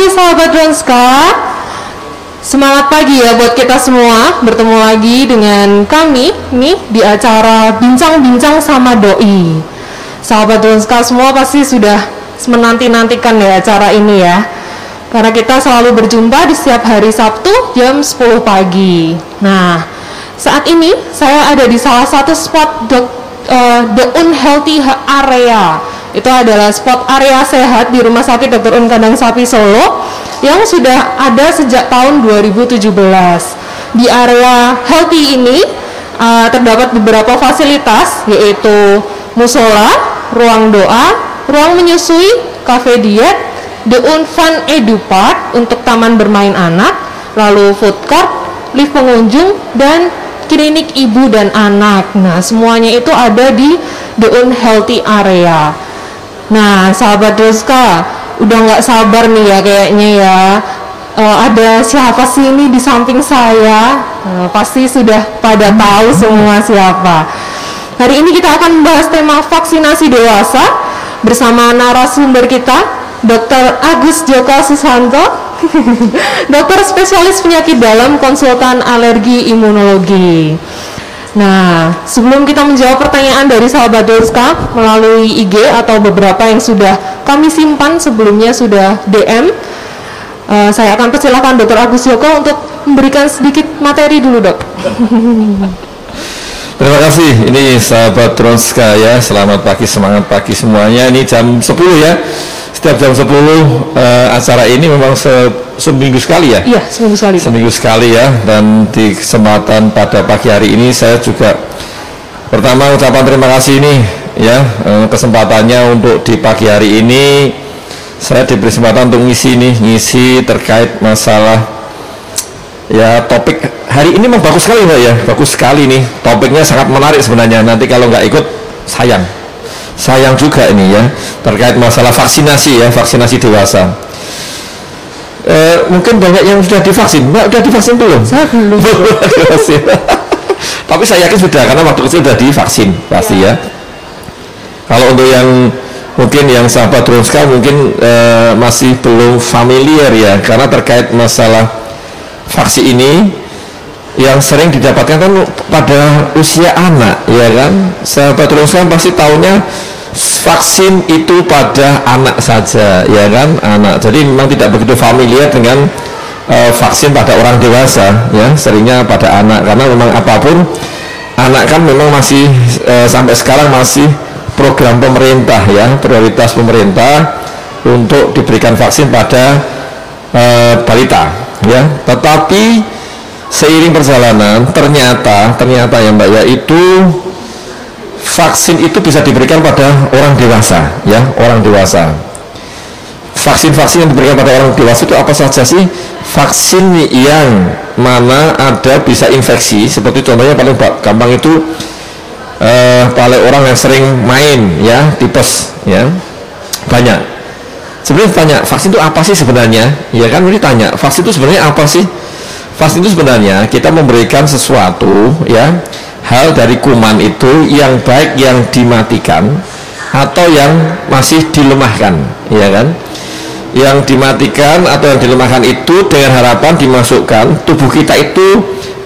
pagi sahabat Ronska Semangat pagi ya buat kita semua. Bertemu lagi dengan kami nih di acara Bincang-Bincang sama Doi. Sahabat Ronska semua pasti sudah menanti-nantikan ya acara ini ya. Karena kita selalu berjumpa di setiap hari Sabtu jam 10 pagi. Nah saat ini saya ada di salah satu spot the, uh, the Unhealthy Area itu adalah spot area sehat di Rumah Sakit Dr. Un Kandang Sapi Solo yang sudah ada sejak tahun 2017. Di area healthy ini uh, terdapat beberapa fasilitas yaitu musola, ruang doa, ruang menyusui, cafe diet, The Un Fun Edu Park untuk taman bermain anak, lalu food court, lift pengunjung dan klinik ibu dan anak. Nah, semuanya itu ada di The Un Healthy Area. Nah, sahabat Doska, udah nggak sabar nih ya kayaknya ya. Uh, ada siapa sih ini di samping saya? Uh, pasti sudah pada tahu semua siapa. Hari ini kita akan membahas tema vaksinasi dewasa bersama narasumber kita, Dr. Agus Joko Susanto, dokter spesialis penyakit dalam konsultan alergi imunologi. Nah, sebelum kita menjawab pertanyaan dari sahabat Doska melalui IG atau beberapa yang sudah kami simpan sebelumnya sudah DM, uh, eh, saya akan persilakan Dr. Agus Joko untuk memberikan sedikit materi dulu, Dok. Terima kasih. Ini sahabat Tronska ya. Selamat pagi, semangat pagi semuanya. Ini jam 10 ya setiap jam 10 uh, eh, acara ini memang se seminggu sekali ya? Iya, seminggu sekali. Seminggu sekali ya, dan di kesempatan pada pagi hari ini saya juga pertama ucapan terima kasih ini ya, uh, kesempatannya untuk di pagi hari ini. Saya diberi kesempatan untuk ngisi nih, ngisi terkait masalah ya topik hari ini memang bagus sekali Mbak ya, bagus sekali nih, topiknya sangat menarik sebenarnya, nanti kalau nggak ikut sayang sayang juga ini ya terkait masalah vaksinasi ya vaksinasi dewasa. E, mungkin banyak yang sudah divaksin. Mbak sudah divaksin belum? Saya belum. Tapi saya yakin sudah karena waktu kecil sudah divaksin pasti ya, ya. kalau untuk yang mungkin yang sahabat Ronska mungkin e, masih belum familiar ya karena terkait masalah vaksin ini yang sering didapatkan kan pada usia anak ya kan? Sahabat Ronska pasti tahunya vaksin itu pada anak saja ya kan? Anak. Jadi memang tidak begitu familiar dengan uh, vaksin pada orang dewasa ya. Seringnya pada anak. Karena memang apa pun anak kan memang masih uh, sampai sekarang masih program pemerintah ya. Prioritas pemerintah untuk diberikan vaksin pada uh, balita ya. Tetapi seiring perjalanan ternyata ternyata ya mbak ya itu vaksin itu bisa diberikan pada orang dewasa ya orang dewasa. Vaksin-vaksin yang diberikan pada orang dewasa itu apa saja sih? Vaksin yang mana ada bisa infeksi seperti contohnya paling gampang itu uh, paling orang yang sering main ya tipes ya. Banyak. Sebenarnya tanya vaksin itu apa sih sebenarnya? Ya kan ini tanya. Vaksin itu sebenarnya apa sih? Vaksin itu sebenarnya kita memberikan sesuatu ya hal dari kuman itu yang baik yang dimatikan atau yang masih dilemahkan ya kan? Yang dimatikan atau yang dilemahkan itu dengan harapan dimasukkan tubuh kita itu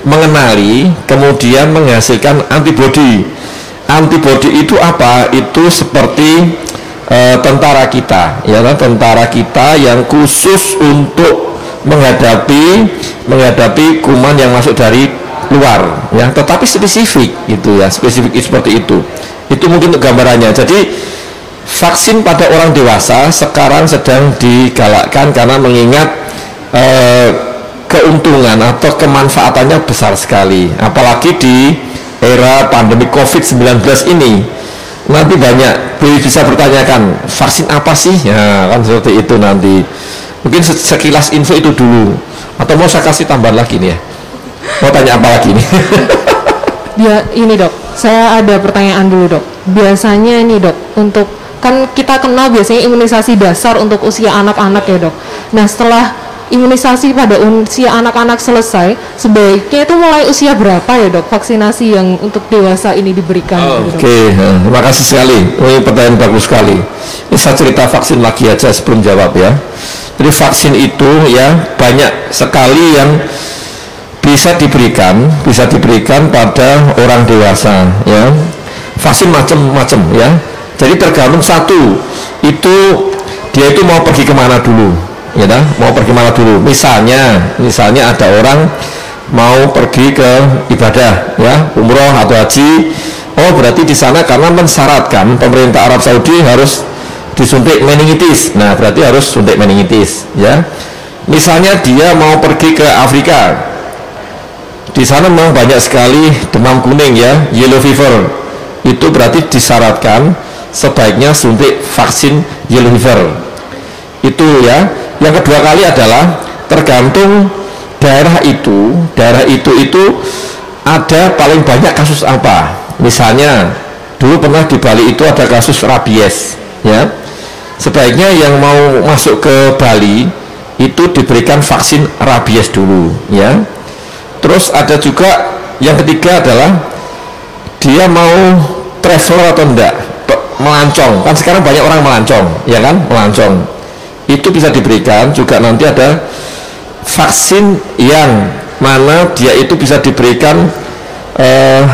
mengenali kemudian menghasilkan antibodi. Antibodi itu apa? Itu seperti e, tentara kita ya kan? Tentara kita yang khusus untuk menghadapi menghadapi kuman yang masuk dari luar ya. Tetapi spesifik gitu ya. Spesifik seperti itu. Itu mungkin untuk gambarannya. Jadi vaksin pada orang dewasa sekarang sedang digalakkan karena mengingat eh, keuntungan atau kemanfaatannya besar sekali. Apalagi di era pandemi COVID-19 ini. Nanti banyak bisa bertanyakan vaksin apa sih? Ya kan seperti itu nanti. Mungkin sekilas info itu dulu. Atau mau saya kasih tambahan lagi nih ya Mau tanya apa lagi nih? Dia ini dok, saya ada pertanyaan dulu dok. Biasanya ini dok, untuk kan kita kenal biasanya imunisasi dasar untuk usia anak-anak ya dok. Nah setelah imunisasi pada usia anak-anak selesai, sebaiknya itu mulai usia berapa ya dok vaksinasi yang untuk dewasa ini diberikan? Oh, Oke, okay. terima kasih sekali. Oh, ini pertanyaan bagus sekali. Ini saya cerita vaksin lagi aja sebelum jawab ya. Jadi vaksin itu ya banyak sekali yang bisa diberikan, bisa diberikan pada orang dewasa ya. Vaksin macam-macam ya. Jadi tergantung satu itu dia itu mau pergi ke mana dulu, ya dah? mau pergi ke mana dulu. Misalnya, misalnya ada orang mau pergi ke ibadah ya umroh atau haji oh berarti di sana karena mensyaratkan pemerintah Arab Saudi harus disuntik meningitis nah berarti harus suntik meningitis ya misalnya dia mau pergi ke Afrika di sana memang banyak sekali demam kuning ya yellow fever. Itu berarti disyaratkan sebaiknya suntik vaksin yellow fever. Itu ya. Yang kedua kali adalah tergantung daerah itu daerah itu itu ada paling banyak kasus apa. Misalnya dulu pernah di Bali itu ada kasus rabies ya. Sebaiknya yang mau masuk ke Bali itu diberikan vaksin rabies dulu ya terus ada juga yang ketiga adalah dia mau travel atau enggak? Melancong. Kan sekarang banyak orang melancong ya kan? Melancong. Itu bisa diberikan juga nanti ada vaksin yang mana dia itu bisa diberikan eh,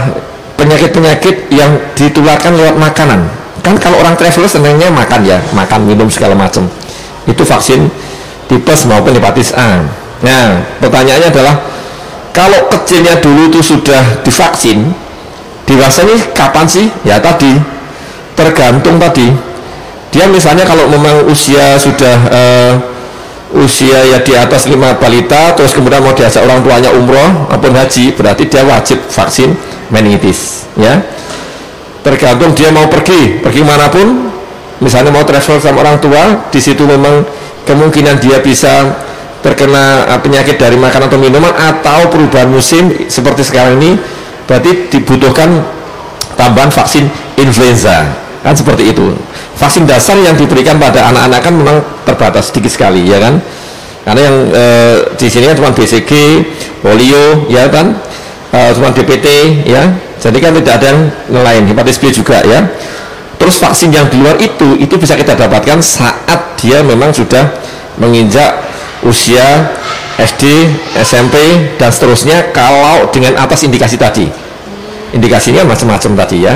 penyakit-penyakit yang ditularkan lewat makanan. Kan kalau orang traveler senangnya makan ya makan minum segala macam. Itu vaksin tipes maupun hepatitis A. Nah pertanyaannya adalah kalau kecilnya dulu itu sudah divaksin ini kapan sih? Ya tadi tergantung tadi. Dia misalnya kalau memang usia sudah uh, usia ya di atas 5 balita terus kemudian mau diajak orang tuanya umroh maupun haji berarti dia wajib vaksin meningitis ya. Tergantung dia mau pergi pergi mana pun. Misalnya mau travel sama orang tua di situ memang kemungkinan dia bisa terkena uh, penyakit dari makan atau minuman atau perubahan musim seperti sekarang ini berarti dibutuhkan tambahan vaksin influenza. Kan seperti itu. Vaksin dasar yang diberikan pada anak-anak kan memang terbatas sedikit sekali ya kan? Karena yang e, di sini kan cuma BCG polio ya kan? E, cuma DPT ya. Jadi kan tidak ada yang lain hepatitis B juga ya. Terus vaksin yang di luar itu itu bisa kita dapatkan saat dia memang sudah menginjak usia SD, SMP dan seterusnya kalau dengan atas indikasi tadi. Indikasinya macam-macam tadi ya.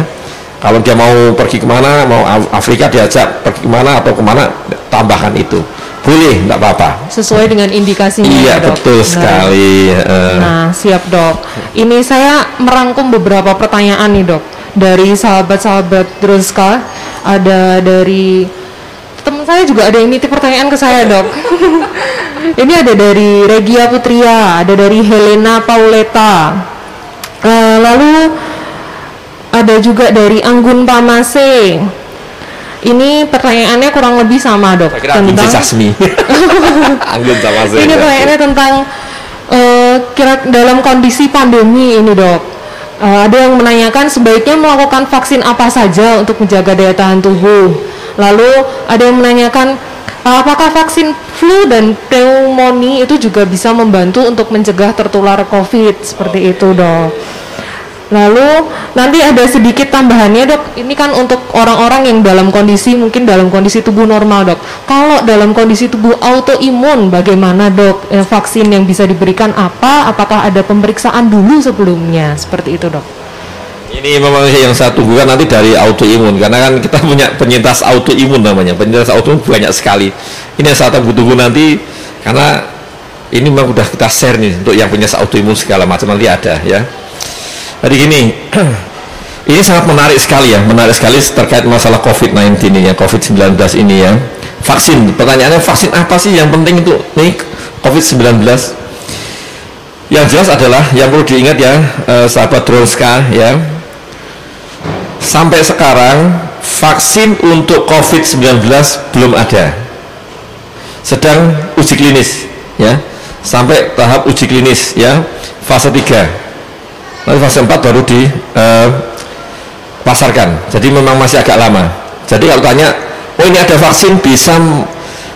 Kalau dia mau pergi ke mana mau Afrika diajak pergi ke mana atau ke mana tambahkan itu. Boleh nggak apa-apa. Sesuai dengan indikasinya iya ya, dok. betul nah. sekali nah siap dok. Ini saya merangkum beberapa pertanyaan nih dok. Dari sahabat-sahabat Druska ada dari teman saya juga ada yang nitip pertanyaan ke saya dok ini ada dari Regia Putria ada dari Helena Pauleta uh, lalu ada juga dari Anggun Pamase ini pertanyaannya kurang lebih sama dok tentang. Anggun sama saya. Ini pertanyaannya tentang uh, kira dalam kondisi pandemi ini dok. Uh, ada yang menanyakan sebaiknya melakukan vaksin apa saja untuk menjaga daya tahan tubuh. Lalu ada yang menanyakan uh, apakah vaksin flu dan pneumonia itu juga bisa membantu untuk mencegah tertular COVID seperti itu dok. Lalu nanti ada sedikit tambahannya dok, ini kan untuk orang-orang yang dalam kondisi mungkin dalam kondisi tubuh normal dok. Kalau dalam kondisi tubuh autoimun bagaimana dok? Eh, vaksin yang bisa diberikan apa? Apakah ada pemeriksaan dulu sebelumnya? Seperti itu dok. Ini memang yang satu bukan nanti dari autoimun karena kan kita punya penyintas autoimun namanya. Penyintas autoimun banyak sekali. Ini yang satu butuh nanti karena ini memang sudah kita share nih untuk yang punya autoimun segala macam nanti ada ya. Jadi gini, ini sangat menarik sekali ya, menarik sekali terkait masalah COVID-19 ini ya, COVID-19 ini ya. Vaksin, pertanyaannya vaksin apa sih yang penting itu nih COVID-19? Yang jelas adalah yang perlu diingat ya, eh, sahabat Dronska ya. Sampai sekarang vaksin untuk COVID-19 belum ada. Sedang uji klinis ya. Sampai tahap uji klinis ya, fase 3 Nanti fase 4 baru dipasarkan. Eh, Jadi memang masih agak lama. Jadi kalau tanya, oh ini ada vaksin bisa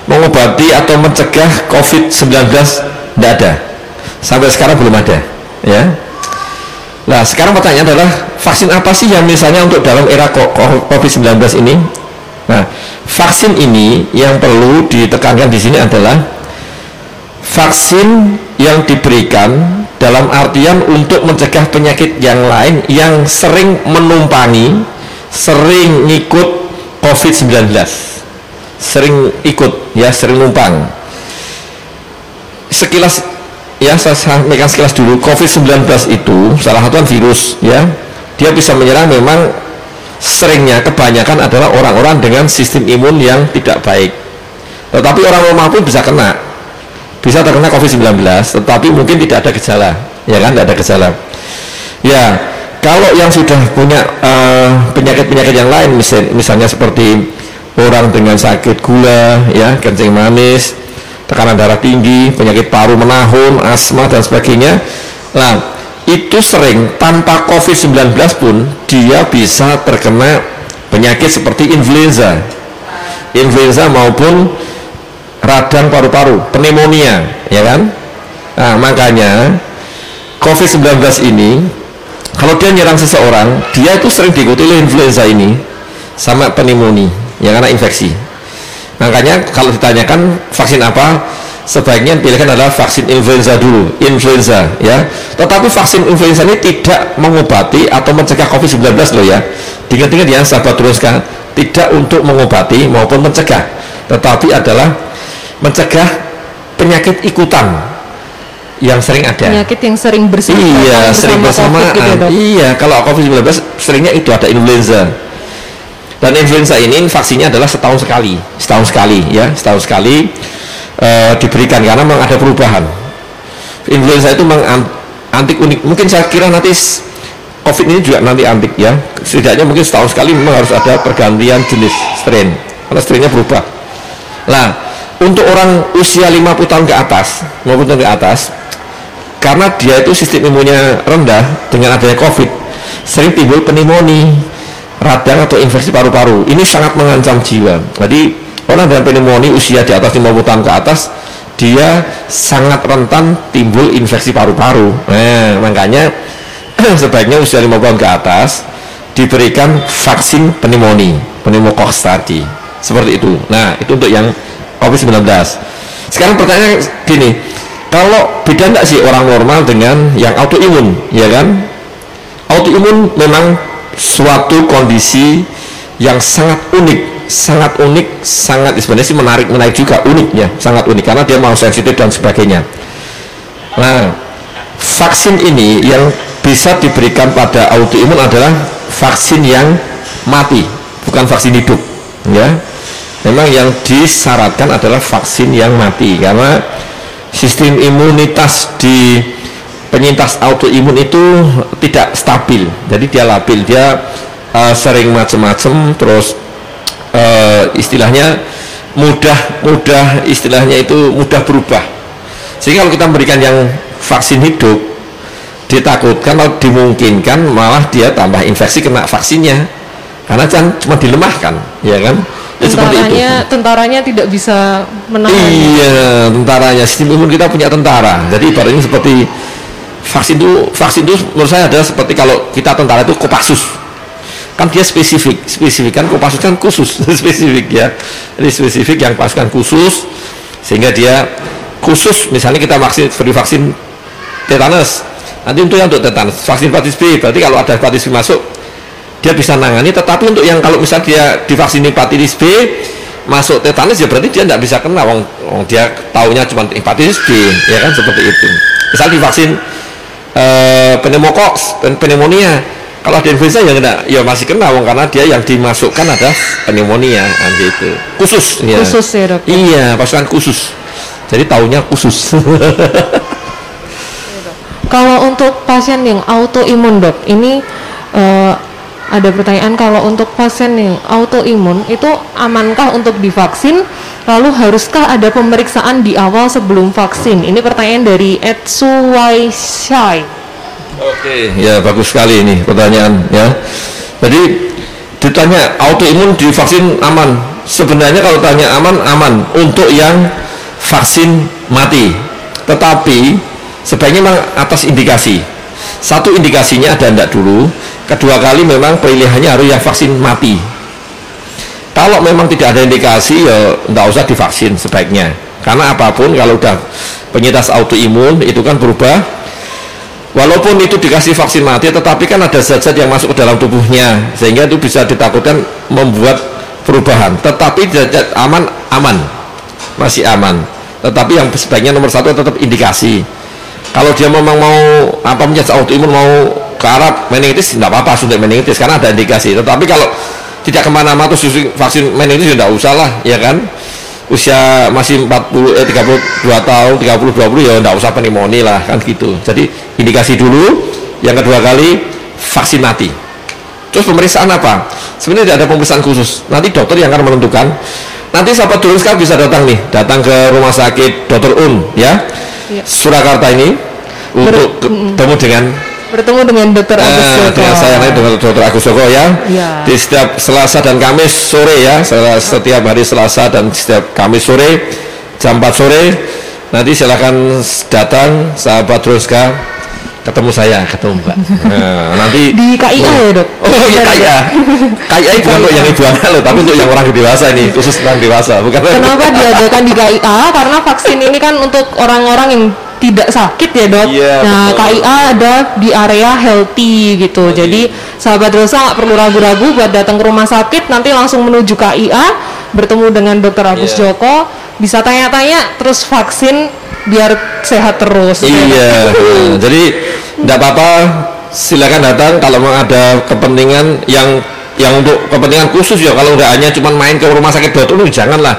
mengobati atau mencegah COVID-19? Tidak ada. Sampai sekarang belum ada. Ya. Nah, sekarang pertanyaan adalah vaksin apa sih yang misalnya untuk dalam era COVID-19 ini Nah, vaksin ini yang perlu ditekankan di sini adalah vaksin yang diberikan dalam artian untuk mencegah penyakit yang lain yang sering menumpangi, sering ngikut COVID-19. Sering ikut ya, sering numpang. Sekilas ya saya sampaikan sekilas dulu. COVID-19 itu salah satu virus ya. Dia bisa menyerang memang seringnya kebanyakan adalah orang-orang dengan sistem imun yang tidak baik. Tetapi orang normal pun bisa kena. Bisa terkena COVID-19 tetapi mungkin tidak ada gejala ya kan? Tidak ada gejala. Ya kalau yang sudah punya eh, penyakit-penyakit uh, yang lain misal, misalnya seperti orang dengan sakit gula ya kencing manis tekanan darah tinggi penyakit paru menahun asma dan sebagainya. Nah itu sering tanpa COVID-19 pun dia bisa terkena penyakit seperti influenza. Influenza maupun radang paru-paru pneumonia ya kan? Nah makanya COVID-19 ini kalau dia nyerang seseorang dia itu sering diikuti oleh influenza ini sama pneumonia ya karena infeksi makanya kalau ditanyakan vaksin apa sebaiknya pilihkan adalah vaksin influenza dulu influenza ya. Tetapi vaksin influenza ini tidak mengobati atau mencegah COVID-19 loh ya. Ingat-ingat ya sahabat teruskan tidak untuk mengobati maupun mencegah tetapi adalah mencegah penyakit ikutan yang sering ada. Penyakit yang sering bersama iya sering bersamaan. gitu, iya kalau COVID-19 seringnya itu ada influenza dan influenza ini vaksinnya adalah setahun sekali. Setahun sekali ya setahun sekali uh, diberikan karena memang ada perubahan. Influenza itu memang antik unik. Mungkin saya kira nanti covid ini juga nanti antik ya. Setidaknya mungkin setahun sekali memang harus ada pergantian jenis strain karena strainnya berubah. Nah untuk orang usia 50 tahun ke atas 50 tahun ke atas karena dia itu sistem imunnya rendah dengan adanya covid sering timbul pneumonia radang atau infeksi paru-paru ini sangat mengancam jiwa jadi Orang dengan pneumonia usia di atas 50 tahun ke atas dia sangat rentan timbul infeksi paru-paru. Nah, makanya sebaiknya usia 50 tahun ke atas diberikan vaksin pneumonia, pneumokoks tadi. Seperti itu. Nah, itu untuk yang COVID-19. Sekarang pertanyaan gini, kalau beda enggak sih orang normal dengan yang autoimun, ya kan? Autoimun memang suatu kondisi yang sangat unik sangat unik, sangat sebenarnya sih menarik, menarik juga uniknya, sangat unik karena dia mau sensitif dan sebagainya. Nah, vaksin ini yang bisa diberikan pada autoimun adalah vaksin yang mati, bukan vaksin hidup, ya. Memang yang disyaratkan adalah vaksin yang mati karena sistem imunitas di penyintas autoimun itu tidak stabil, jadi dia labil, dia uh, sering macam-macam, terus uh, istilahnya mudah mudah istilahnya itu mudah berubah. Sehingga kalau kita memberikan yang vaksin hidup ditakutkan atau dimungkinkan malah dia tambah infeksi kena vaksinnya. Karena jangan cuma dilemahkan ya kan? Ya, tentaranya tentaranya tidak bisa menahan. Iya tentaranya. Sistem imun kita punya tentara. Jadi ibaratnya seperti vaksin itu vaksin itu menurut saya adalah seperti kalau kita tentara itu kopassus. Kan dia spesifik spesifik kan Kopassus kan khusus spesifik ya. Ini spesifik yang pasukan khusus sehingga dia khusus misalnya kita vaksin beri vaksin tetanus. Nanti untuk yang untuk tetanus vaksin hepatitis B berarti kalau ada hepatitis B masuk dia bisa nangani. Tetapi untuk yang kalau misalnya dia divaksin hepatitis B masuk tetanus ya berarti dia tidak bisa kena. Wong, dia taunya cuma hepatitis B ya kan seperti itu. Misal divaksin eh, pneumokoks pneumonia. Kalau ada influenza ya kena ya masih kena wong karena dia yang dimasukkan ada pneumonia nanti itu khusus. Ya khusus ya dok iya pasukan khusus. Jadi taunya khusus. Kalau untuk pasien yang autoimun dok ini uh, ada pertanyaan kalau untuk pasien yang autoimun itu amankah untuk divaksin lalu haruskah ada pemeriksaan di awal sebelum vaksin ini pertanyaan dari Ed Suwaishai Oke, ya bagus sekali ini pertanyaan ya. Jadi ditanya autoimun di vaksin aman. Sebenarnya kalau tanya aman aman untuk yang vaksin mati. Tetapi sebaiknya memang atas indikasi. Satu indikasinya ada enggak dulu. Kedua kali memang pilihannya harus yang vaksin mati. kalau memang tidak ada indikasi ya nggak usah divaksin sebaiknya. Karena apa pun kalau udah penyintas autoimun itu kan berubah. Walaupun itu dikasih vaksin mati tetapi kan ada zat-zat yang masuk ke dalam tubuhnya sehingga itu bisa ditakutkan membuat perubahan. Tetapi zat aman aman. Masih aman. Tetapi yang sebaiknya nomor satu tetap indikasi. Kalau dia memang mau apa penyakit autoimun mau ke meningitis tidak apa-apa suntik meningitis karena ada indikasi. Tetapi kalau tidak ke mana-mana terus vaksin meningitis tidak usah lah ya kan? Usia masih 40 eh 32 tahun 30 20 ya enggak usah pneumonia lah kan gitu. Jadi indikasi dulu yang kedua kali vaksin mati. Terus pemeriksaan apa? Sebenarnya tidak ada pemeriksaan khusus. Nanti dokter yang akan menentukan. Nanti sahabat dulu sekali bisa datang nih datang ke rumah sakit dokter Un ya, ya. Surakarta ini untuk ketemu dengan bertemu dengan dokter Agus uh, Joko. Dengan saya dengan dokter Agus Joko ya. ya. Di setiap Selasa dan Kamis sore ya, setiap hari Selasa dan setiap Kamis sore jam 4 sore. Nanti silakan datang sahabat Roska ketemu saya ketemu mbak. Nah, nanti di KIA oh, ya dok? Oh iya KIA KIA bukan untuk yang ibu anak loh tapi untuk yang orang dewasa ini khusus orang dewasa bukan kenapa diadakan di KIA karena vaksin ini kan untuk orang-orang yang tidak sakit ya dok. Iya, nah betul. KIA ada di area healthy gitu. Oh, Jadi iya. sahabat Rosa nggak perlu ragu-ragu buat datang ke rumah sakit nanti langsung menuju KIA bertemu dengan dokter Agus yeah. Joko bisa tanya-tanya terus vaksin biar sehat terus. Iya. jadi tidak apa-apa silakan datang kalau mau ada kepentingan yang yang untuk kepentingan khusus ya kalau nggak hanya cuma main ke rumah sakit dokter janganlah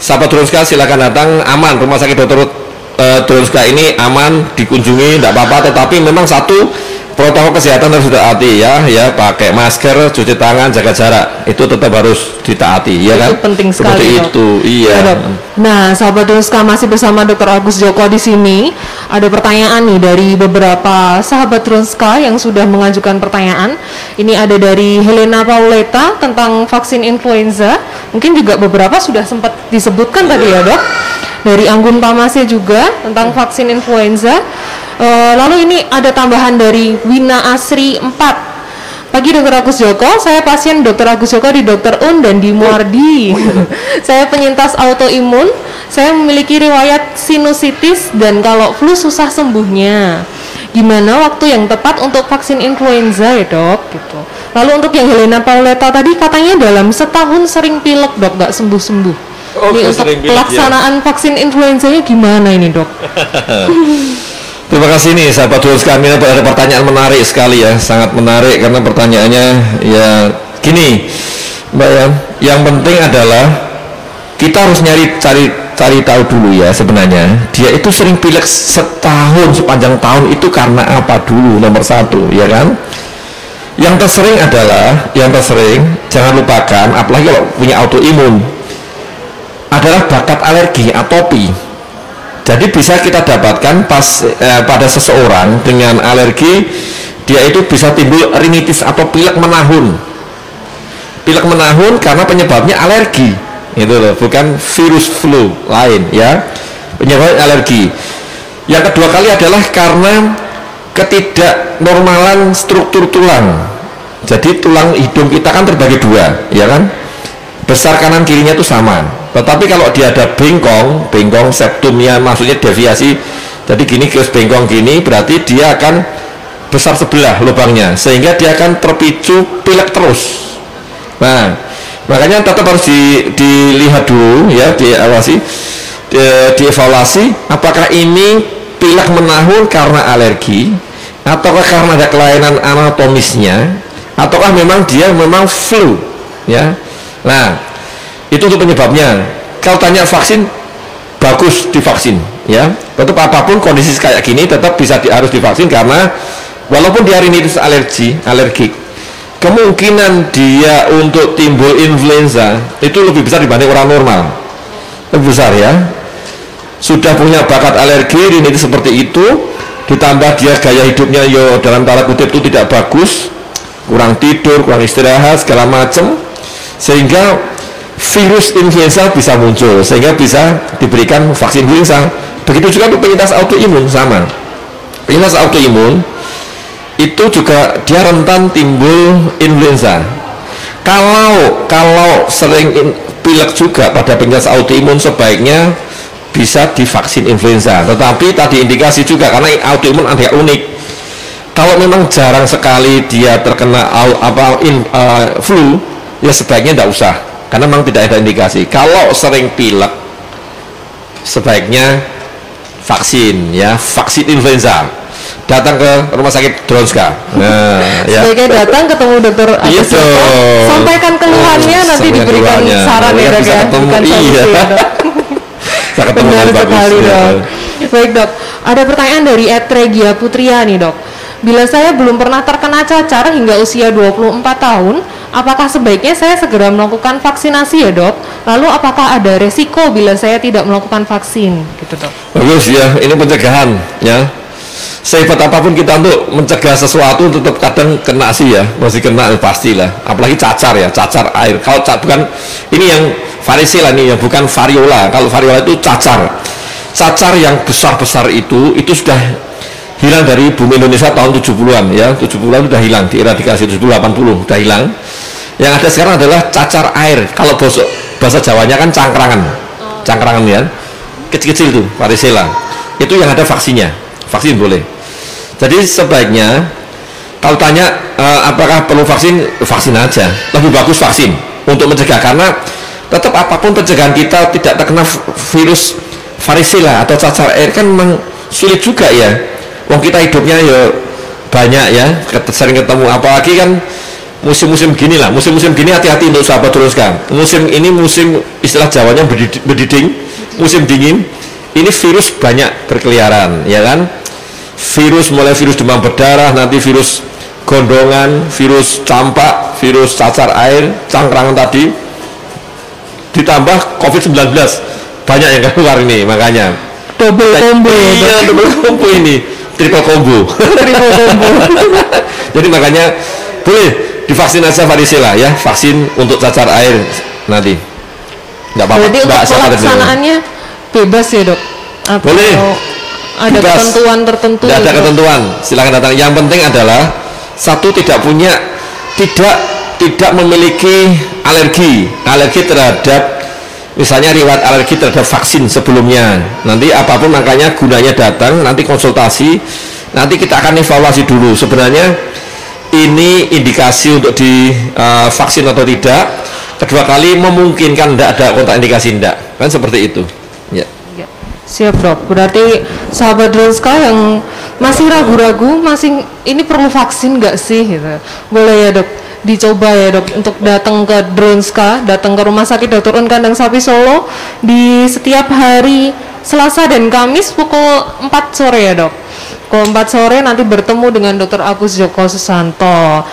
sahabat Roska silakan datang aman rumah sakit dokter uh, drone ini aman dikunjungi tidak apa-apa tetapi memang satu protokol kesehatan harus ditaati ya ya pakai masker cuci tangan jaga jarak itu tetap harus ditaati ya kan? penting sekali Seperti itu iya. Ya, nah sahabat masih bersama Dr. Agus Joko di sini. Ada pertanyaan nih dari beberapa sahabat Ruska yang sudah mengajukan pertanyaan. Ini ada dari Helena Pauleta tentang vaksin influenza. Mungkin juga beberapa sudah sempat disebutkan tadi ya dok dari Anggun Pamasya juga tentang vaksin influenza. Uh, lalu ini ada tambahan dari Wina Asri 4 Pagi Dokter Agus Joko, saya pasien Dokter Agus Joko di Dokter Un dan di Muardi. saya penyintas autoimun, saya memiliki riwayat sinusitis dan kalau flu susah sembuhnya. Gimana waktu yang tepat untuk vaksin influenza ya dok? Gitu. Lalu untuk yang Helena Pauleta tadi katanya dalam setahun sering pilek dok, gak sembuh-sembuh. Oh, ini untuk pelaksanaan ya. vaksin influenzanya gimana ini dok? Terima kasih nih sahabat terus kami. Ada pertanyaan menarik sekali ya, sangat menarik karena pertanyaannya ya gini, Mbak ya, yang penting adalah kita harus nyari cari cari tahu dulu ya sebenarnya. Dia itu sering pilek setahun sepanjang tahun. Itu karena apa dulu? Nomor satu ya kan? Yang tersering adalah yang tersering jangan lupakan apalagi kalau punya autoimun adalah bakat alergi atopi. Jadi bisa kita dapatkan pas eh, pada seseorang dengan alergi dia itu bisa timbul rinitis atau pilek menahun. Pilek menahun karena penyebabnya alergi. Itu loh bukan virus flu lain ya. Penyebabnya alergi. Yang kedua kali adalah karena ketidaknormalan struktur tulang. Jadi tulang hidung kita kan terbagi dua ya kan besar kanan kirinya itu sama tetapi kalau dia ada bengkong bengkong septumnya maksudnya deviasi jadi gini ke bengkong gini berarti dia akan besar sebelah lubangnya sehingga dia akan terpicu pilek terus. Nah makanya tetap harus di, dilihat dulu ya diawasi di, dievaluasi apakah ini pilek menahun karena alergi ataukah karena ada kelainan anatomisnya ataukah memang dia memang flu ya Nah, itu untuk penyebabnya. Kalau tanya vaksin, bagus divaksin, ya. Tetap apa pun kondisi kayak gini tetap bisa di, harus divaksin karena walaupun dia rinitis alergi, alergik, kemungkinan dia untuk timbul influenza itu lebih besar dibanding orang normal. Lebih besar ya. Sudah punya bakat alergi rinitis seperti itu, ditambah dia gaya hidupnya yo dalam tanda kutip itu tidak bagus, kurang tidur, kurang istirahat, segala macam sehingga virus influenza bisa muncul sehingga bisa diberikan vaksin influenza begitu juga untuk penyintas autoimun sama penyintas autoimun itu juga dia rentan timbul influenza Kalau kalau sering in- pilek juga pada penyakit autoimun sebaiknya bisa divaksin influenza. Tetapi tadi indikasi juga karena autoimun ada unik. Kalau memang jarang sekali dia terkena apa uh, flu, ya sebaiknya tidak usah karena memang tidak ada indikasi. Kalau sering pilek, sebaiknya vaksin ya, vaksin influenza. Datang ke rumah sakit Dronska. Nah, ya. Sebaiknya datang ketemu dokter Iya Agus dong. sampaikan keluhannya Oh, nanti diberikan keluhannya. saran ya Mereka dok ya, ketemu, bukan iya. ya dok. Saya ketemu Benar sekali ya. dok. Baik dok, ada pertanyaan dari Etregia Putria nih dok. Bila saya belum pernah terkena cacar hingga usia 24 tahun, apakah sebaiknya saya segera melakukan vaksinasi ya dok? Lalu apakah ada resiko bila saya tidak melakukan vaksin? Gitu dok. Bagus ya, ini pencegahan ya. Sehebat apa pun kita untuk mencegah sesuatu tetap kadang kena sih ya, masih kena pastilah. Apalagi cacar ya, cacar air. Kalau ca- bukan ini yang varicella nih ya, bukan variola. Kalau variola itu cacar. Cacar yang besar-besar itu itu sudah hilang dari bumi Indonesia tahun 70-an ya. 70-an sudah hilang, dieradikasi 70 80 sudah hilang. Yang ada sekarang adalah cacar air. Kalau bahasa, bahasa Jawanya kan cangkrangan. Cangkrangan ya. Kecil-kecil tuh varicella. Itu yang ada vaksinnya. Vaksin boleh. Jadi sebaiknya kalau tanya eh, apakah perlu vaksin, vaksin aja. Lebih bagus vaksin untuk mencegah karena tetap apa pun pencegahan kita tidak terkena virus varicella atau cacar air kan memang sulit juga ya. Wong kita hidupnya ya banyak ya, sering ketemu apalagi kan musim-musim gini lah, musim-musim gini hati-hati untuk sahabat teruskan. Musim ini musim istilah Jawanya bediding, musim dingin. Ini virus banyak berkeliaran, ya kan? Virus mulai virus demam berdarah, nanti virus gondongan, virus campak, virus cacar air, cangkrangan tadi, ditambah COVID-19 banyak yang keluar ini makanya. Double combo ya. Iya, double combo ini, triple combo. Triple combo. Jadi makanya boleh divaksin aja varicella ya, vaksin untuk cacar air nanti. Enggak apa-apa. Berarti untuk pelaksanaannya bebas ya dok? Atau Boleh. Ada Bebas. ketentuan tertentu? Tidak ada gitu? ketentuan. Silakan datang. Yang penting adalah satu tidak punya tidak tidak memiliki alergi, alergi terhadap misalnya riwayat alergi terhadap vaksin sebelumnya. Nanti apa pun makanya gunanya datang, nanti konsultasi, nanti kita akan evaluasi dulu. Sebenarnya ini indikasi untuk di eh, vaksin atau tidak. Kedua kali memungkinkan tidak ada kontak indikasi tidak, kan seperti itu. Ya. Ya, Siap dok. Berarti sahabat Dronska yang masih ragu-ragu, masih ini perlu vaksin nggak sih? Gitu. Boleh ya dok, dicoba ya dok untuk datang ke Dronska, datang ke Rumah Sakit Dr. Un Kandang Sapi Solo di setiap hari Selasa dan Kamis pukul 4 sore ya dok. Pukul 4 sore nanti bertemu dengan Dr. Agus Joko Susanto.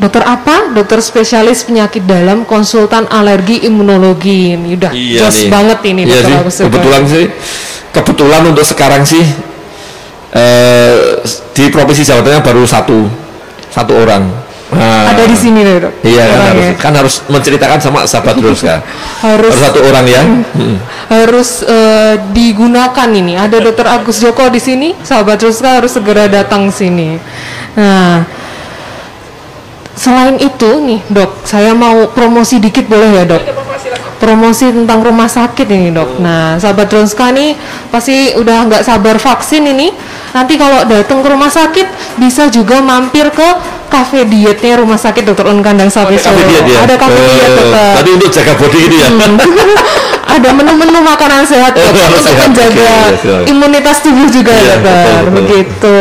Dokter apa? Dokter spesialis penyakit dalam, konsultan alergi imunologi. Ini udah jos banget ini Iya Dokter sih, Agus Joko. kebetulan sih kebetulan untuk sekarang sih eh, di provinsi Jawa Tengah baru satu satu orang Nah, Ada di sini deh dok. iya kan harus kan harus menceritakan sama sahabat terus kan Harus harus satu orang ya Mm. harus eh, digunakan ini. Ada Dokter Agus Joko di sini, sahabat Ruska harus segera datang sini. Nah, selain itu nih dok, saya mau promosi dikit boleh ya dok? Promosi tentang rumah sakit ini dok. Nah, sahabat Ruska nih pasti udah nggak sabar vaksin ini. Nanti kalau datang ke rumah sakit bisa juga mampir ke kafe dietnya rumah sakit Dokter Un Kandang Sapi Solo. diet ya Ada kafe Eh, diet dokter. tadi untuk jaga body gitu ya ada menu-menu makanan sehat Oh, dokter, untuk sehat, menjaga oke, iya, siap. imunitas tubuh juga Iya, ya dokter betul, betul. begitu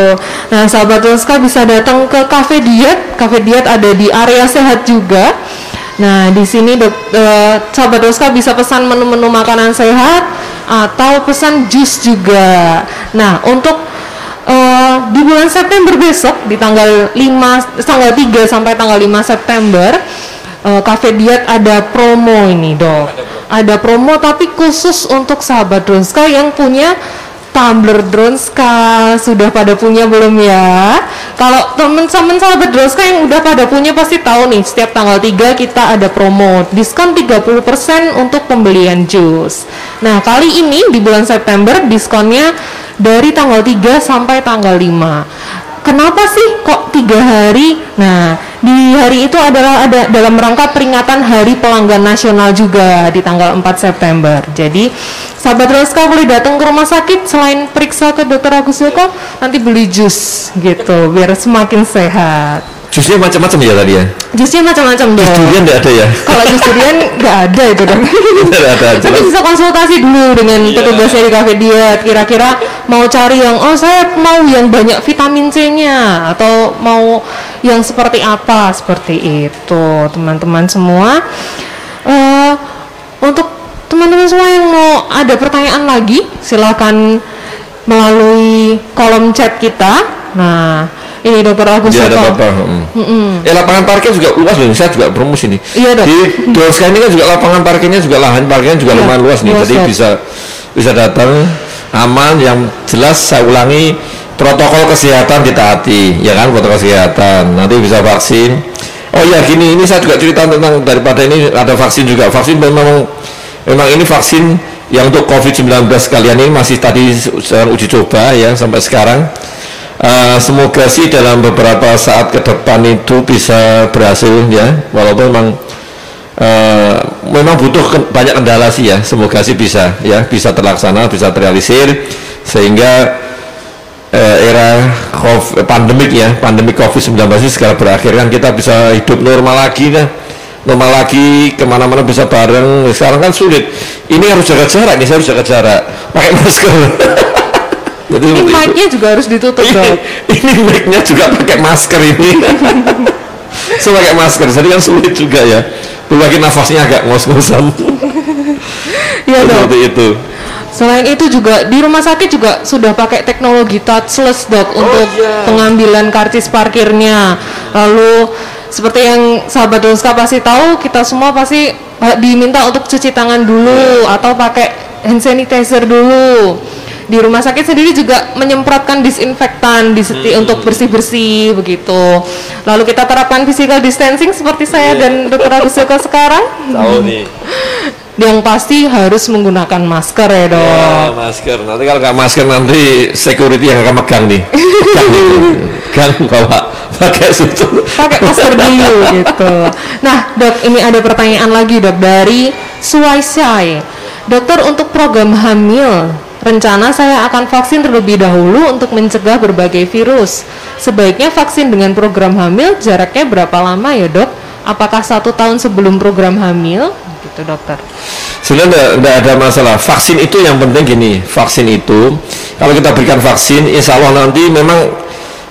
nah sahabat Ruska bisa datang ke kafe diet kafe diet ada di area sehat juga nah di sini dok, eh, sahabat Ruska bisa pesan menu-menu makanan sehat atau pesan jus juga nah untuk Eh, di bulan September besok di tanggal 5 tanggal 3 sampai tanggal 5 September eh, Cafe Diet ada promo ini dok. Ada promo. Tapi khusus untuk sahabat Dronska yang punya tumbler Dronska. Sudah pada punya belum ya? Kalau temen-temen sahabat Dronska yang udah pada punya pasti tahu nih setiap tanggal 3 kita ada promo diskon 30% untuk pembelian jus. Nah kali ini di bulan September diskonnya dari tanggal 3 sampai tanggal 5 kenapa sih kok tiga hari? Nah, di hari itu adalah ada dalam rangka peringatan Hari Pelanggan Nasional juga di tanggal 4 September. Jadi, sahabat Roska boleh datang ke rumah sakit selain periksa ke dokter Agus Joko, nanti beli jus gitu biar semakin sehat. Jusnya macam-macam ya tadi ya? Jusnya macam-macam dong. Jus durian tidak ada ya? Kalau jus durian nggak ada itu dong. Ada, Tapi bisa konsultasi dulu dengan Iya. petugasnya di kafe diet. Kira-kira mau cari yang oh saya mau yang banyak vitamin C-nya atau mau yang seperti apa seperti itu teman-teman semua. Eh, untuk teman-teman semua yang mau ada pertanyaan lagi silakan melalui kolom chat kita. Nah ini dokter Agus Ya ada Eko. apa-apa. mm. Ya lapangan parkir juga luas loh. Saya juga promosi nih. Iya, Dok. Di Dorska ini kan juga lapangan parkirnya juga lahan parkirnya juga Iya, lumayan luas nih. luas, Jadi Dok. bisa bisa datang aman. Yang jelas saya ulangi protokol kesehatan ditaati, ya kan protokol kesehatan. Nanti bisa vaksin. Oh ya gini, ini saya juga cerita tentang daripada ini ada vaksin juga. Vaksin memang memang ini vaksin yang untuk COVID-19 kalian ini masih tadi sedang uji coba ya sampai sekarang. Eh, semoga sih dalam beberapa saat ke depan itu bisa berhasil ya. Walaupun memang eh, memang butuh ke- banyak kendala sih ya. Semoga sih bisa ya bisa terlaksana bisa terrealisir. Sehingga eh, era COVID, pandemik ya pandemi COVID-19 ini segera berakhir kan kita bisa hidup normal lagi kan. Normal lagi ke mana-mana bisa bareng. Sekarang kan sulit. Ini harus jaga jarak nih saya harus jaga jarak. Pakai masker Jadi Ini mic-nya juga harus ditutup ini, dok. ini mic-nya juga pakai masker ini so pakai masker jadi kan sulit juga ya belum lagi nafasnya agak ngos-ngosan Iya dok. seperti itu Selain itu juga di rumah sakit juga sudah pakai teknologi touchless dok untuk iya. pengambilan karcis parkirnya. Lalu seperti yang sahabat Doska pasti tahu, kita semua pasti eh, diminta untuk cuci tangan dulu atau pakai hand sanitizer dulu. Di rumah sakit sendiri juga menyemprotkan disinfektan di seti- untuk bersih-bersih begitu. Lalu kita terapkan physical distancing seperti saya dan Dr. Agus Joko sekarang. tahu nih Yang pasti harus menggunakan masker ya dok. ya, masker nanti kalau nggak masker nanti security yang akan megang nih pegang nih pegang bawa pakai sutu pakai masker dulu gitu. Nah, dok, ini ada pertanyaan lagi dok dari Suwaisai. Dokter untuk program hamil, rencana saya akan vaksin terlebih dahulu untuk mencegah berbagai virus. Sebaiknya vaksin dengan program hamil jaraknya berapa lama ya dok? Apakah satu tahun sebelum program hamil? Gitu dokter. Sebenarnya tidak ada masalah. Vaksin itu yang penting gini, vaksin itu kalau kita berikan vaksin, insya Allah nanti memang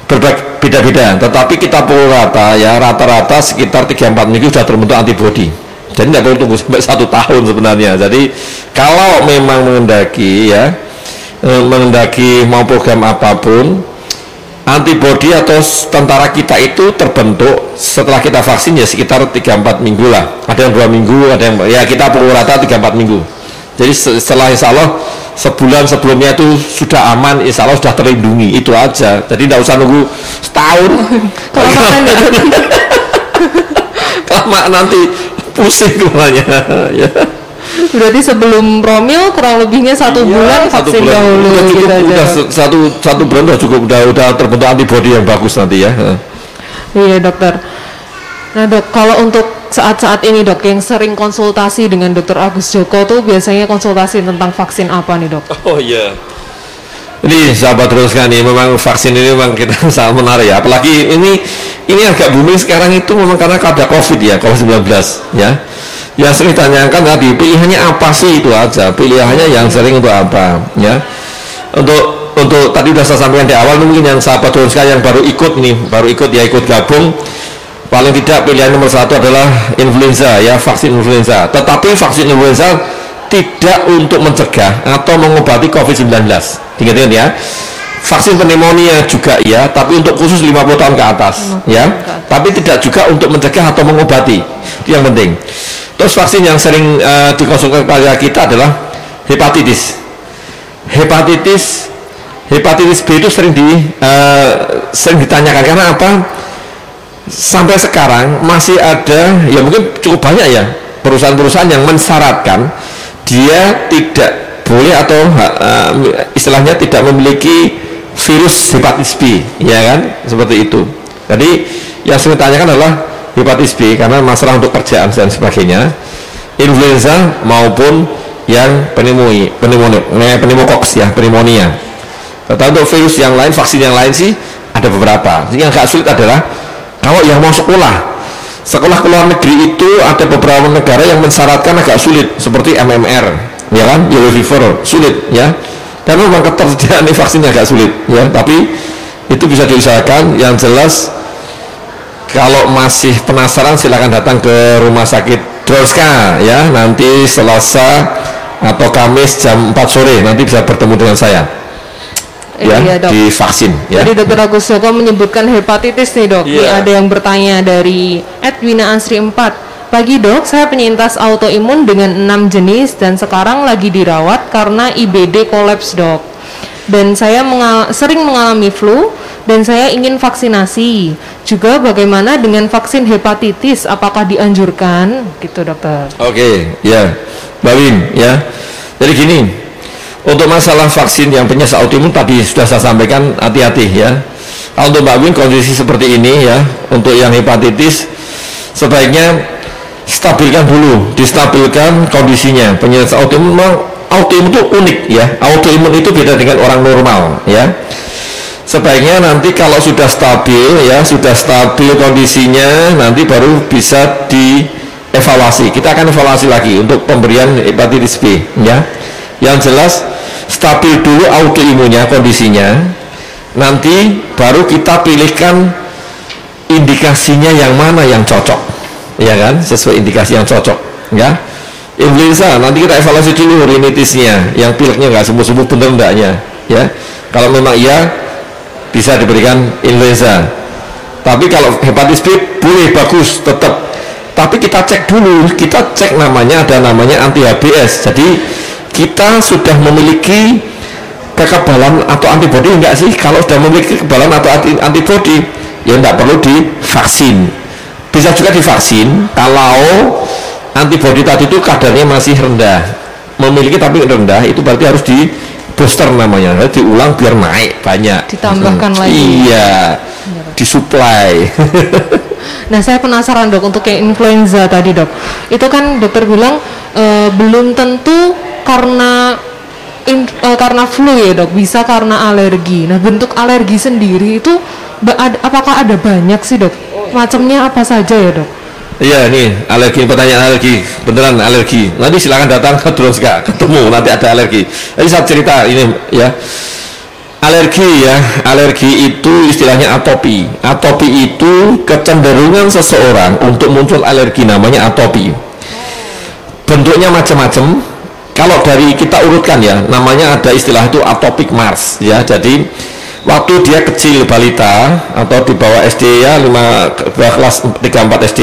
berbeda- beda-beda. Tetapi kita pukul rata ya, rata-rata sekitar 3-4 minggu sudah terbentuk antibodi. Jadi tidak perlu tunggu sampai satu tahun sebenarnya. Jadi kalau memang mengendaki ya, eh, mengendaki mau program apa pun, antibodi atau tentara kita itu terbentuk setelah kita vaksin ya sekitar 3-4 minggu lah. Ada yang dua minggu ada yang ya kita pukul rata 3-4 minggu. Jadi se- setelah insya Allah sebulan sebelumnya itu sudah aman insya Allah sudah terlindungi. Itu aja. Jadi tidak usah nunggu setahun. Dok. kelamaan nanti pusing kepalanya ya Berarti sebelum promil kurang lebihnya satu Iya, bulan satu vaksin bulan. dahulu udah cukup gitu udah satu satu bulan udah cukup udah udah terbentuk antibodi yang bagus nanti ya Iya dokter. Nah dok, kalau untuk saat-saat ini dok yang sering konsultasi dengan dokter Agus Joko tuh biasanya konsultasi tentang vaksin apa nih dok? Oh iya. Ini sahabat teruskan nih, memang vaksin ini memang kita sangat menarik ya. Apalagi ini ini agak booming sekarang itu memang karena ada COVID ya, COVID-19 ya. Yang sering ditanyakan tadi pilihannya apa sih itu aja, pilihannya yang sering untuk apa ya. Untuk untuk tadi sudah saya sampaikan di awal mungkin yang sahabat teruskan yang baru ikut nih, baru ikut ya ikut gabung paling tidak pilihan nomor satu adalah influenza ya vaksin influenza tetapi vaksin influenza tidak untuk mencegah atau mengobati COVID-19 ingat-ingat ya vaksin pneumonia juga ya tapi untuk khusus 50 tahun ke atas ya. tapi tidak juga untuk mencegah atau mengobati itu yang penting. Terus vaksin yang sering eh, dikonsumsi pada kita adalah hepatitis. Hepatitis hepatitis B itu sering di eh, sering ditanyakan. Karena apa? Sampai sekarang masih ada ya mungkin cukup banyak ya perusahaan-perusahaan yang mensyaratkan dia tidak boleh atau eh, istilahnya tidak memiliki virus hepatitis B, ya kan? Seperti itu. Jadi yang saya tanyakan adalah hepatitis B karena masalah untuk kerjaan dan sebagainya, influenza maupun yang pneumonia, pneumonia, pneumokoks ya, pneumonia. Tetapi untuk virus yang lain, vaksin yang lain sih ada beberapa. Yang agak sulit adalah kalau yang mau sekolah, sekolah ke luar negeri itu ada beberapa negara yang mensyaratkan agak sulit seperti MMR, ya kan, yellow fever, sulit ya. Dan memang ketersediaan vaksinnya agak sulit ya, tapi itu bisa diusahakan. Yang jelas kalau masih penasaran silakan datang ke rumah sakit Droska ya nanti Selasa atau Kamis jam 4 sore nanti bisa bertemu dengan saya ya Iya, dok. di vaksin ya Jadi dokter Agus Joko menyebutkan hepatitis nih dok. Iya. ada yang bertanya dari Edwina Ansri 4. Pagi dok, saya penyintas autoimun dengan 6 jenis dan sekarang lagi dirawat karena IBD kolaps dok. Dan saya mengal- sering mengalami flu dan saya ingin vaksinasi. Juga bagaimana dengan vaksin hepatitis? Apakah dianjurkan? Gitu dokter. Oke, ya, Mbak Win, ya. Jadi gini, untuk masalah vaksin yang penyakit autoimun tadi sudah saya sampaikan hati-hati ya. Untuk Mbak Win kondisi seperti ini ya, untuk yang hepatitis sebaiknya stabilkan dulu, distabilkan kondisinya. Penyakit autoimun memang autoimun itu unik ya. Autoimun itu beda dengan orang normal ya sebaiknya nanti kalau sudah stabil ya sudah stabil kondisinya nanti baru bisa dievaluasi kita akan evaluasi lagi untuk pemberian hepatitis B ya yang jelas stabil dulu autoimunnya kondisinya. Nanti baru kita pilihkan indikasinya yang mana yang cocok. Ya kan? Sesuai indikasi yang cocok. Ya? Influenza nanti kita evaluasi dulu rinitisnya. Yang pileknya nggak sembuh-sembuh bener enggaknya ya? Kalau memang iya bisa diberikan influenza. Tapi kalau hepatitis B boleh bagus tetap. Tapi kita cek dulu. Kita cek namanya ada namanya anti HBS jadi kita sudah memiliki kekebalan atau antibodi enggak sih? Kalau sudah memiliki kekebalan atau anti antibodi ya enggak perlu divaksin. Bisa juga divaksin kalau antibodi tadi itu kadarnya masih rendah. Memiliki tapi rendah itu berarti harus di booster namanya. Harus diulang biar naik banyak. Ditambahkan Hmm. lagi. iya. Disuplai. Nah, saya penasaran dok untuk kayak influenza tadi dok. Itu kan dokter bilang eh, belum tentu karena in- eh, karena flu ya dok, bisa karena alergi. Nah, bentuk alergi sendiri itu apakah ada banyak sih dok? Macamnya apa saja ya dok? Iya nih alergi pertanyaan alergi. Beneran alergi. Nanti silakan datang ke Droska ketemu. Nanti ada alergi. Jadi saya cerita ini ya. Alergi ya. Alergi itu istilahnya atopi. Atopi itu kecenderungan seseorang untuk muncul alergi namanya atopi. Bentuknya macam-macam kalau dari kita urutkan ya namanya ada istilah itu atopic Mars ya jadi waktu dia kecil balita atau di bawah SD ya 5 bawah kelas 3 4 SD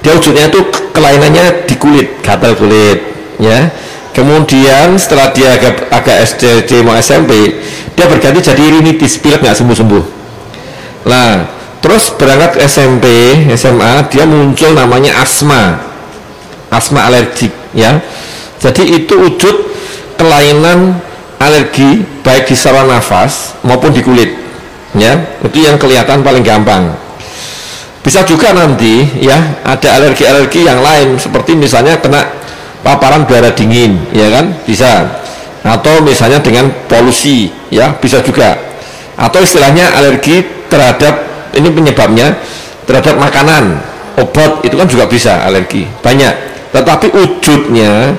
dia wujudnya itu kelainannya di kulit gatal kulit ya kemudian setelah dia agak, agak SD SD mau SMP dia berganti jadi rinitis pilek nggak sembuh-sembuh Nah, terus berangkat SMP, SMA, dia muncul namanya asma. Asma alergik, ya. Jadi itu wujud kelainan alergi baik di saluran nafas maupun di kulit. Ya, itu yang kelihatan paling gampang. Bisa juga nanti ya ada alergi-alergi yang lain seperti misalnya kena paparan udara dingin, ya kan? Bisa. Atau misalnya dengan polusi, ya, bisa juga. Atau istilahnya alergi terhadap ini penyebabnya terhadap makanan, obat itu kan juga bisa alergi. Banyak. Tetapi wujudnya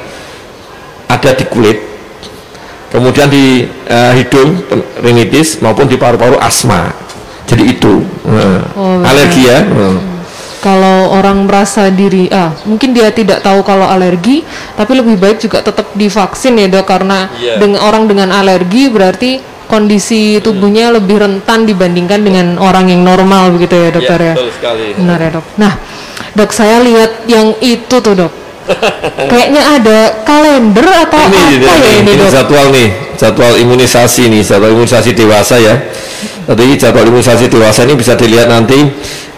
ada di kulit, kemudian di eh, hidung rinitis maupun di paru-paru asma. Jadi itu Nah, Oh, alergi ya. Nah. Kalau orang merasa diri, ah mungkin dia tidak tahu kalau alergi, tapi lebih baik juga tetap divaksin ya dok, karena Iya. dengan orang dengan alergi berarti kondisi tubuhnya lebih rentan dibandingkan dengan orang yang normal begitu ya dokter ya. sekali. Benar ya dok. Nah dok saya lihat yang itu tuh dok, kayaknya ada kalender atau ini, apa ini, ya ini ini dok? jadwal nih jadwal imunisasi nih jadwal imunisasi dewasa ya tadi jadwal imunisasi dewasa ini bisa dilihat nanti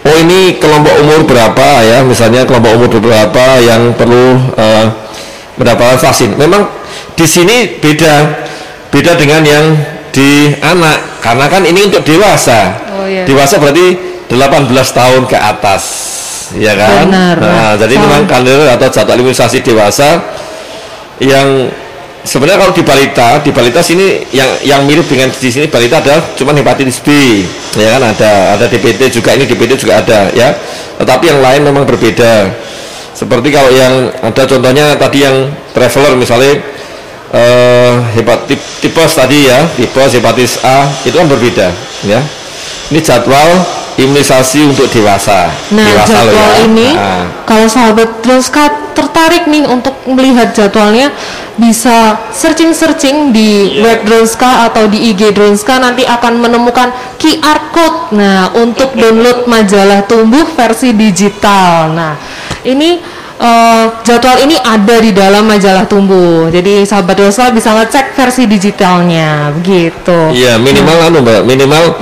oh ini kelompok umur berapa ya misalnya kelompok umur berapa yang perlu eh, mendapatkan vaksin memang di sini beda beda dengan yang di anak karena kan ini untuk dewasa. Oh, iya. Dewasa berarti 18 tahun ke atas. Ya kan? Benar. Nah, jadi Sama. memang kalender atau jadwal imunisasi dewasa yang sebenarnya kalau di balita, di balita sini yang yang mirip dengan di sini balita adalah cuman hepatitis B, ya kan ada ada DPT juga ini DPT juga ada ya. Tetapi yang lain memang berbeda. Seperti kalau yang ada contohnya tadi yang traveler misalnya eh hepatit tipes tadi ya, tipes hepatitis A itu kan berbeda ya. Ini jadwal imunisasi untuk dewasa. Nah, dewasa loh jadwal ya. ini Nah. kalau sahabat Dronska tertarik nih untuk melihat jadwalnya bisa searching-searching di web Dronska atau di IG Dronska nanti akan menemukan QR code. Nah, untuk download majalah tumbuh versi digital. Nah, ini eh, jadwal ini ada di dalam majalah tumbuh. Jadi sahabat Dronska bisa ngecek versi digitalnya begitu. Iya minimal anu mbak minimal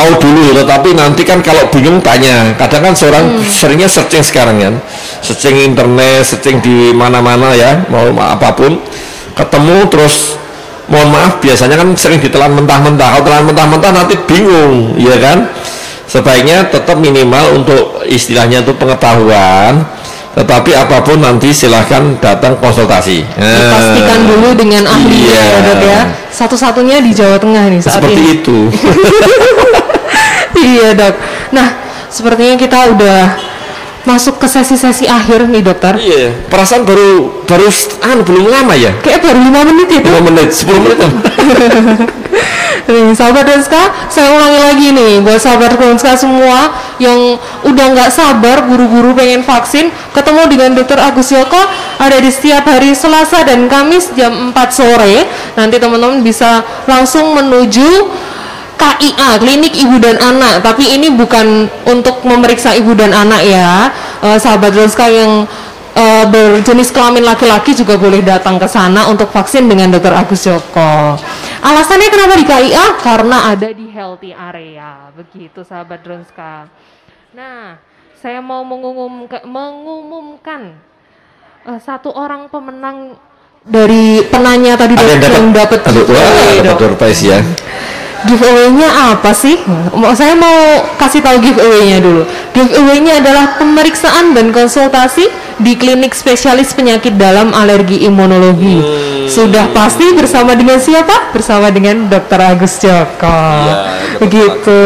tahu dulu tetapi nanti kan kalau bingung tanya. Kadang kan seorang seringnya searching sekarang kan. Searching internet searching di mana-mana ya mau ma- apa pun. Ketemu terus mohon maaf biasanya kan sering ditelan mentah-mentah. Kalau telan mentah-mentah nanti bingung ya kan. Sebaiknya tetap minimal untuk istilahnya itu pengetahuan. Tetapi apa pun nanti silahkan datang konsultasi. Nah, Dipastikan dulu dengan ahli Iya. ya ya. Satu-satunya di Jawa Tengah nih saat seperti ini. itu iya dok. Nah sepertinya kita udah masuk ke sesi-sesi akhir nih dokter. Iya, perasaan baru baru anu belum lama ya. Kayak baru lima menit ya dok. 5 menit, 10 menit. Nih sahabat Ronska, saya ulangi lagi nih buat sahabat Ronska semua yang udah nggak sabar buru-buru pengen vaksin, ketemu dengan Dokter Agus Yoko ada di setiap hari Selasa dan Kamis jam 4 sore. Nanti teman-teman bisa langsung menuju KIA Klinik Ibu dan Anak. Tapi ini bukan untuk memeriksa ibu dan anak ya. Eh, sahabat Ronska yang eh, berjenis kelamin laki-laki juga boleh datang ke sana untuk vaksin dengan Dokter Agus Joko. Alasannya kenapa di KIA karena ada di healthy area. Begitu sahabat Ronska nah saya mau mengumumkan, mengumumkan eh, satu orang pemenang dari penanya tadi Ada yang dapat? dapat dapat prize ya. Giveaway-nya apa sih? Mau saya mau kasih tahu giveaway-nya dulu. Giveaway-nya adalah pemeriksaan dan konsultasi di klinik spesialis penyakit dalam alergi imunologi. Sudah pasti bersama dengan siapa? Bersama dengan Dr. Agus Joko. Iya, Begitu.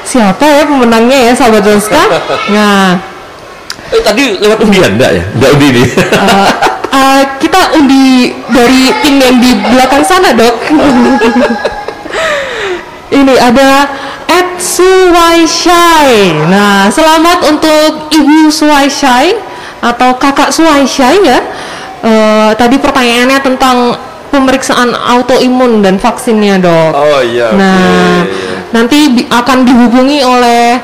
Siapa ya pemenangnya ya, sahabat Ronska? Nah, Eh, tadi lewat undian enggak ya? Enggak undi nih. eh, eh, kita undi dari tim yang di belakang sana, Dok. Ini ada Ed Suwaisyai. Nah, selamat untuk Ibu Suwaisyai atau Kakak Suwaisyai ya. Eh, tadi pertanyaannya tentang pemeriksaan autoimun dan vaksinnya, Dok. Oh iya. Nah, nanti bi- akan dihubungi oleh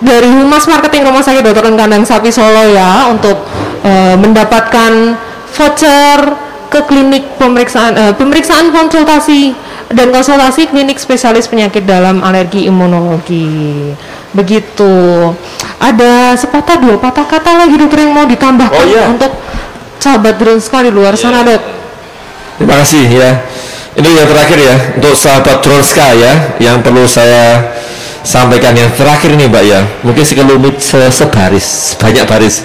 dari Humas Marketing Rumah Sakit Dr. Kandang Sapi Solo ya untuk eh, mendapatkan voucher ke klinik pemeriksaan eh, pemeriksaan konsultasi dan konsultasi klinik spesialis penyakit dalam alergi imunologi. Begitu. Ada sepatah dua patah kata lagi dokter yang mau ditambahkan Oh, iya. untuk sahabat Dronska di luar sana, Dok. Terima kasih ya. Ini yang terakhir ya untuk sahabat Tronska ya yang perlu saya sampaikan yang terakhir nih Mbak ya. Mungkin sekelumit se- sebaris, banyak baris.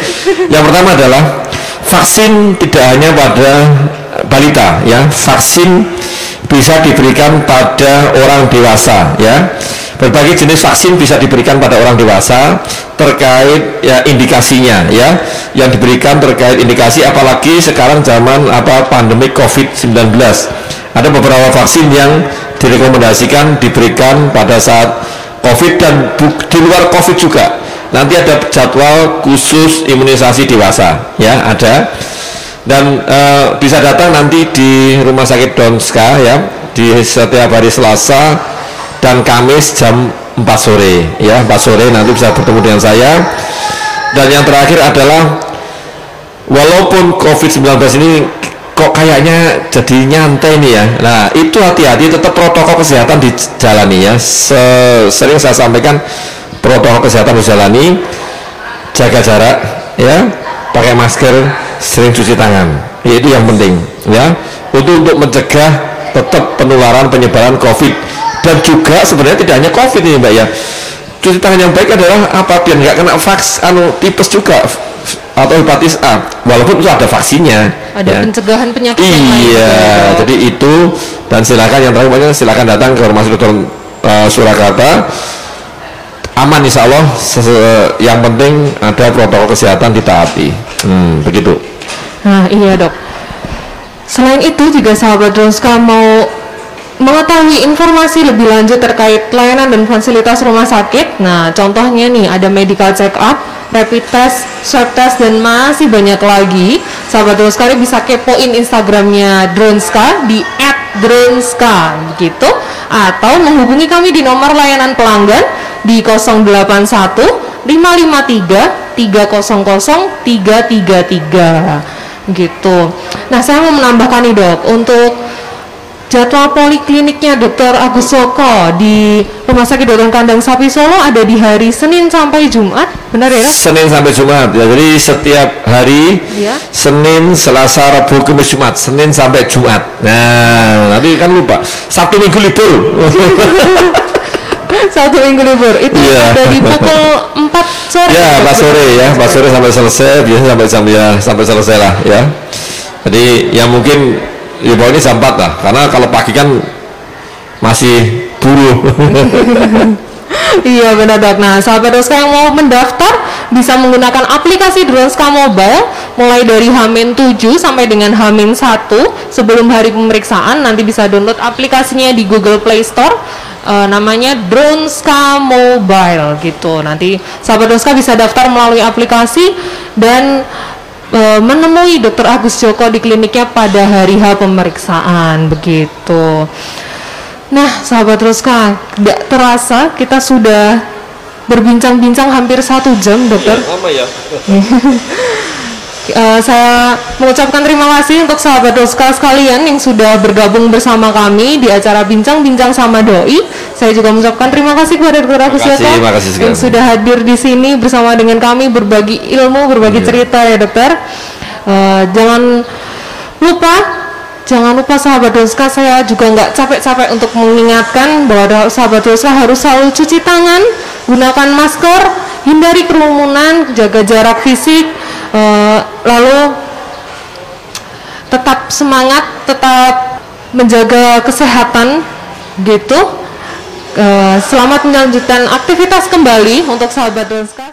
yang pertama adalah vaksin tidak hanya pada balita ya. Vaksin bisa diberikan pada orang dewasa ya. Berbagai jenis vaksin bisa diberikan pada orang dewasa terkait ya indikasinya ya. Yang diberikan terkait indikasi apalagi sekarang zaman apa pandemi Covid-19. Ada beberapa vaksin yang direkomendasikan diberikan pada saat Covid dan di luar Covid juga. Nanti ada jadwal khusus imunisasi dewasa ya, ada. Dan eh, bisa datang nanti di Rumah Sakit Donska ya di setiap hari Selasa dan Kamis jam 4 sore ya 4 sore. Nanti bisa bertemu dengan saya. Dan yang terakhir adalah walaupun COVID-19 ini kok kayaknya jadi nyantai nih ya? Nah itu hati-hati tetap protokol kesehatan dijalani ya. Se- sering saya sampaikan protokol kesehatan dijalani jaga jarak ya pakai masker sering cuci tangan. Ya, itu yang penting ya. Untuk untuk mencegah tetap penularan penyebaran COVID. Dan juga sebenarnya tidak hanya COVID ini mbak ya. Cuci tangan yang baik adalah apa? Biar nggak kena vaks anu tipes juga atau hepatitis A walaupun itu ada vaksinnya Ada ya. pencegahan penyakit Iya, ya, jadi itu dan silakan yang terakhir silakan datang ke rumah sakit uh, Surakarta. Aman insya Allah. Yang penting ada protokol kesehatan ditaati. Hmm, begitu. Nah, iya dok. Selain itu juga sahabat Dronska mau mengetahui informasi lebih lanjut terkait pelayanan dan fasilitas rumah sakit. Nah, contohnya nih ada medical check up, rapid test, swab test dan masih banyak lagi. Sahabat Dronska bisa kepoin Instagramnya Dronska di @dronska gitu atau menghubungi kami di nomor layanan pelanggan di 081 553 300 333 gitu. Nah, saya mau menambahkan nih dok untuk jadwal polikliniknya Dr. Agus Soko di Rumah Sakit Dr. Kandang Sapi Solo ada di hari Senin sampai Jumat, benar ya dok? Senin sampai Jumat ya. Jadi setiap hari Iya. Senin, Selasa, Rabu, Kamis, Jumat. Senin sampai Jumat. Nah, nanti kan lupa. Sabtu Minggu libur. Satu minggu libur itu Iya. ada di pukul 4 sore. ya, pas sore ya, pas sore sampai selesai, biasanya sampai jam ya sampai selesai lah ya. Jadi ya mungkin ya pokoknya jam 4 lah, karena kalau pagi kan masih buruh. Iya benar dok. Nah sahabat Droska yang mau mendaftar bisa menggunakan aplikasi Droska Mobile mulai dari Hamin 7 sampai dengan Hamin 1 sebelum hari pemeriksaan nanti bisa download aplikasinya di Google Play Store eh, namanya Dronska Mobile gitu. Nanti sahabat Droska bisa daftar melalui aplikasi dan eh, menemui Dr. Agus Joko di kliniknya pada hari H pemeriksaan begitu. Nah, sahabat Roska, tidak terasa kita sudah berbincang-bincang hampir satu jam, dokter. Lama ya. Eh, saya mengucapkan terima kasih untuk sahabat Roska sekalian yang sudah bergabung bersama kami di acara bincang-bincang sama Doi. Saya juga mengucapkan terima kasih kepada Dr. Agus sekali. yang sudah hadir di sini bersama dengan kami berbagi ilmu, berbagi Iya. cerita ya, dokter. Eh, jangan lupa Jangan lupa sahabat Doska, saya juga nggak capek-capek untuk mengingatkan bahwa sahabat Doska harus selalu cuci tangan, gunakan masker, hindari kerumunan, jaga jarak fisik, eh, lalu tetap semangat, tetap menjaga kesehatan gitu. Eh, selamat melanjutkan aktivitas kembali untuk sahabat Doska.